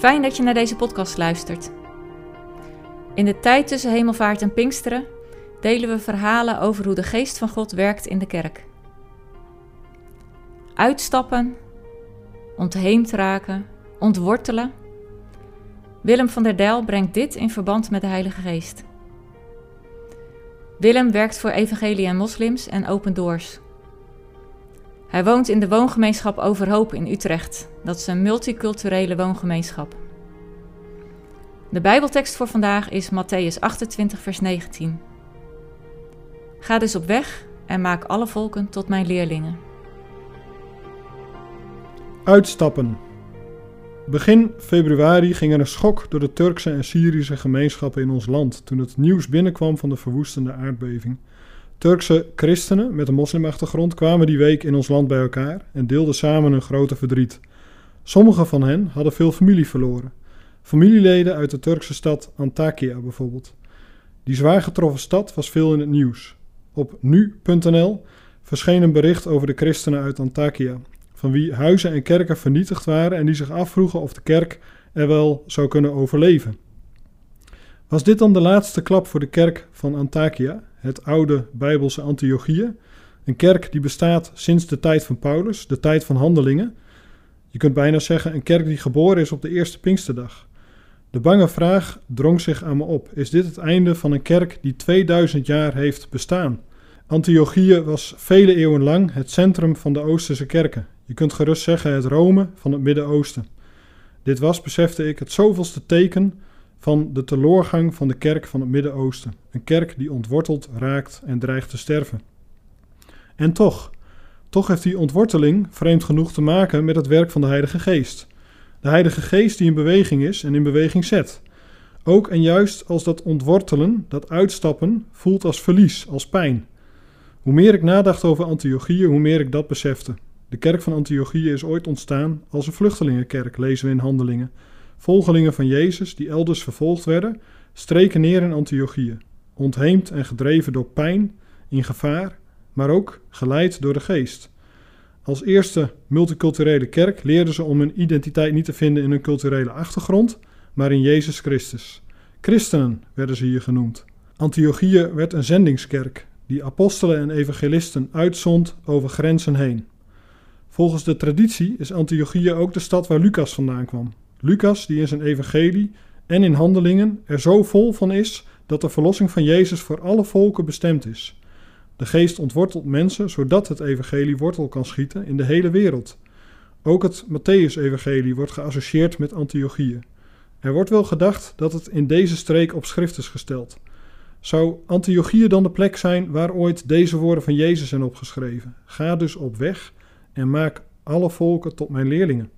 Fijn dat je naar deze podcast luistert. In de tijd tussen hemelvaart en Pinksteren delen we verhalen over hoe de geest van God werkt in de kerk. Uitstappen, ontheemd raken, ontwortelen. Willem van der Dijl brengt dit in verband met de Heilige Geest. Willem werkt voor Evangelie en Moslims en Open Doors. Hij woont in de woongemeenschap Overhoop in Utrecht. Dat is een multiculturele woongemeenschap. De Bijbeltekst voor vandaag is Matthäus 28, vers 19. Ga dus op weg en maak alle volken tot mijn leerlingen. Uitstappen. Begin februari ging er een schok door de Turkse en Syrische gemeenschappen in ons land toen het nieuws binnenkwam van de verwoestende aardbeving. Turkse christenen met een moslimachtergrond kwamen die week in ons land bij elkaar en deelden samen een grote verdriet. Sommigen van hen hadden veel familie verloren. Familieleden uit de Turkse stad Antakya bijvoorbeeld. Die zwaar getroffen stad was veel in het nieuws. Op nu.nl verscheen een bericht over de christenen uit Antakya, van wie huizen en kerken vernietigd waren en die zich afvroegen of de kerk er wel zou kunnen overleven. Was dit dan de laatste klap voor de kerk van Antakya, het oude Bijbelse Antiochië? Een kerk die bestaat sinds de tijd van Paulus, de tijd van handelingen. Je kunt bijna zeggen een kerk die geboren is op de eerste Pinksterdag. De bange vraag drong zich aan me op: is dit het einde van een kerk die 2000 jaar heeft bestaan? Antiochië was vele eeuwen lang het centrum van de Oosterse kerken. Je kunt gerust zeggen het Rome van het Midden-Oosten. Dit was, besefte ik, het zoveelste teken van de teloorgang van de kerk van het Midden-Oosten. Een kerk die ontworteld raakt en dreigt te sterven. En toch, toch heeft die ontworteling vreemd genoeg te maken met het werk van de Heilige Geest. De Heilige Geest die in beweging is en in beweging zet. Ook en juist als dat ontwortelen, dat uitstappen, voelt als verlies, als pijn. Hoe meer ik nadacht over Antiochië, hoe meer ik dat besefte. De kerk van Antiochië is ooit ontstaan als een vluchtelingenkerk, lezen we in Handelingen. Volgelingen van Jezus, die elders vervolgd werden, streken neer in Antiochië, ontheemd en gedreven door pijn, in gevaar, maar ook geleid door de geest. Als eerste multiculturele kerk leerden ze om hun identiteit niet te vinden in hun culturele achtergrond, maar in Jezus Christus. Christenen werden ze hier genoemd. Antiochië werd een zendingskerk, die apostelen en evangelisten uitzond over grenzen heen. Volgens de traditie is Antiochië ook de stad waar Lucas vandaan kwam. Lucas, die in zijn evangelie en in handelingen er zo vol van is dat de verlossing van Jezus voor alle volken bestemd is. De geest ontwortelt mensen zodat het evangelie wortel kan schieten in de hele wereld. Ook het Matthäus-evangelie wordt geassocieerd met Antiochië. Er wordt wel gedacht dat het in deze streek op schrift is gesteld. Zou Antiochië dan de plek zijn waar ooit deze woorden van Jezus zijn opgeschreven? Ga dus op weg en maak alle volken tot mijn leerlingen.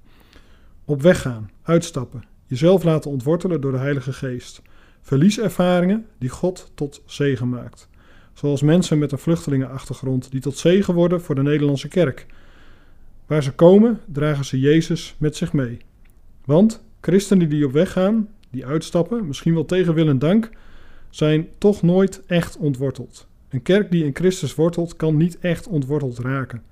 Op weg gaan, uitstappen, jezelf laten ontwortelen door de Heilige Geest. Verlieservaringen die God tot zegen maakt. Zoals mensen met een vluchtelingenachtergrond die tot zegen worden voor de Nederlandse kerk. Waar ze komen, dragen ze Jezus met zich mee. Want christenen die op weg gaan, die uitstappen, misschien wel tegen wil en dank, zijn toch nooit echt ontworteld. Een kerk die in Christus wortelt, kan niet echt ontworteld raken.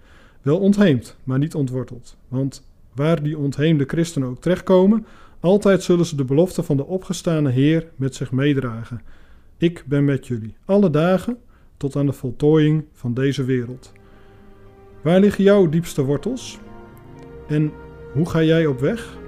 Wel ontheemd, maar niet ontworteld. Want waar die ontheemde christenen ook terechtkomen, altijd zullen ze de belofte van de opgestane Heer met zich meedragen. Ik ben met jullie, alle dagen, tot aan de voltooiing van deze wereld. Waar liggen jouw diepste wortels? En hoe ga jij op weg?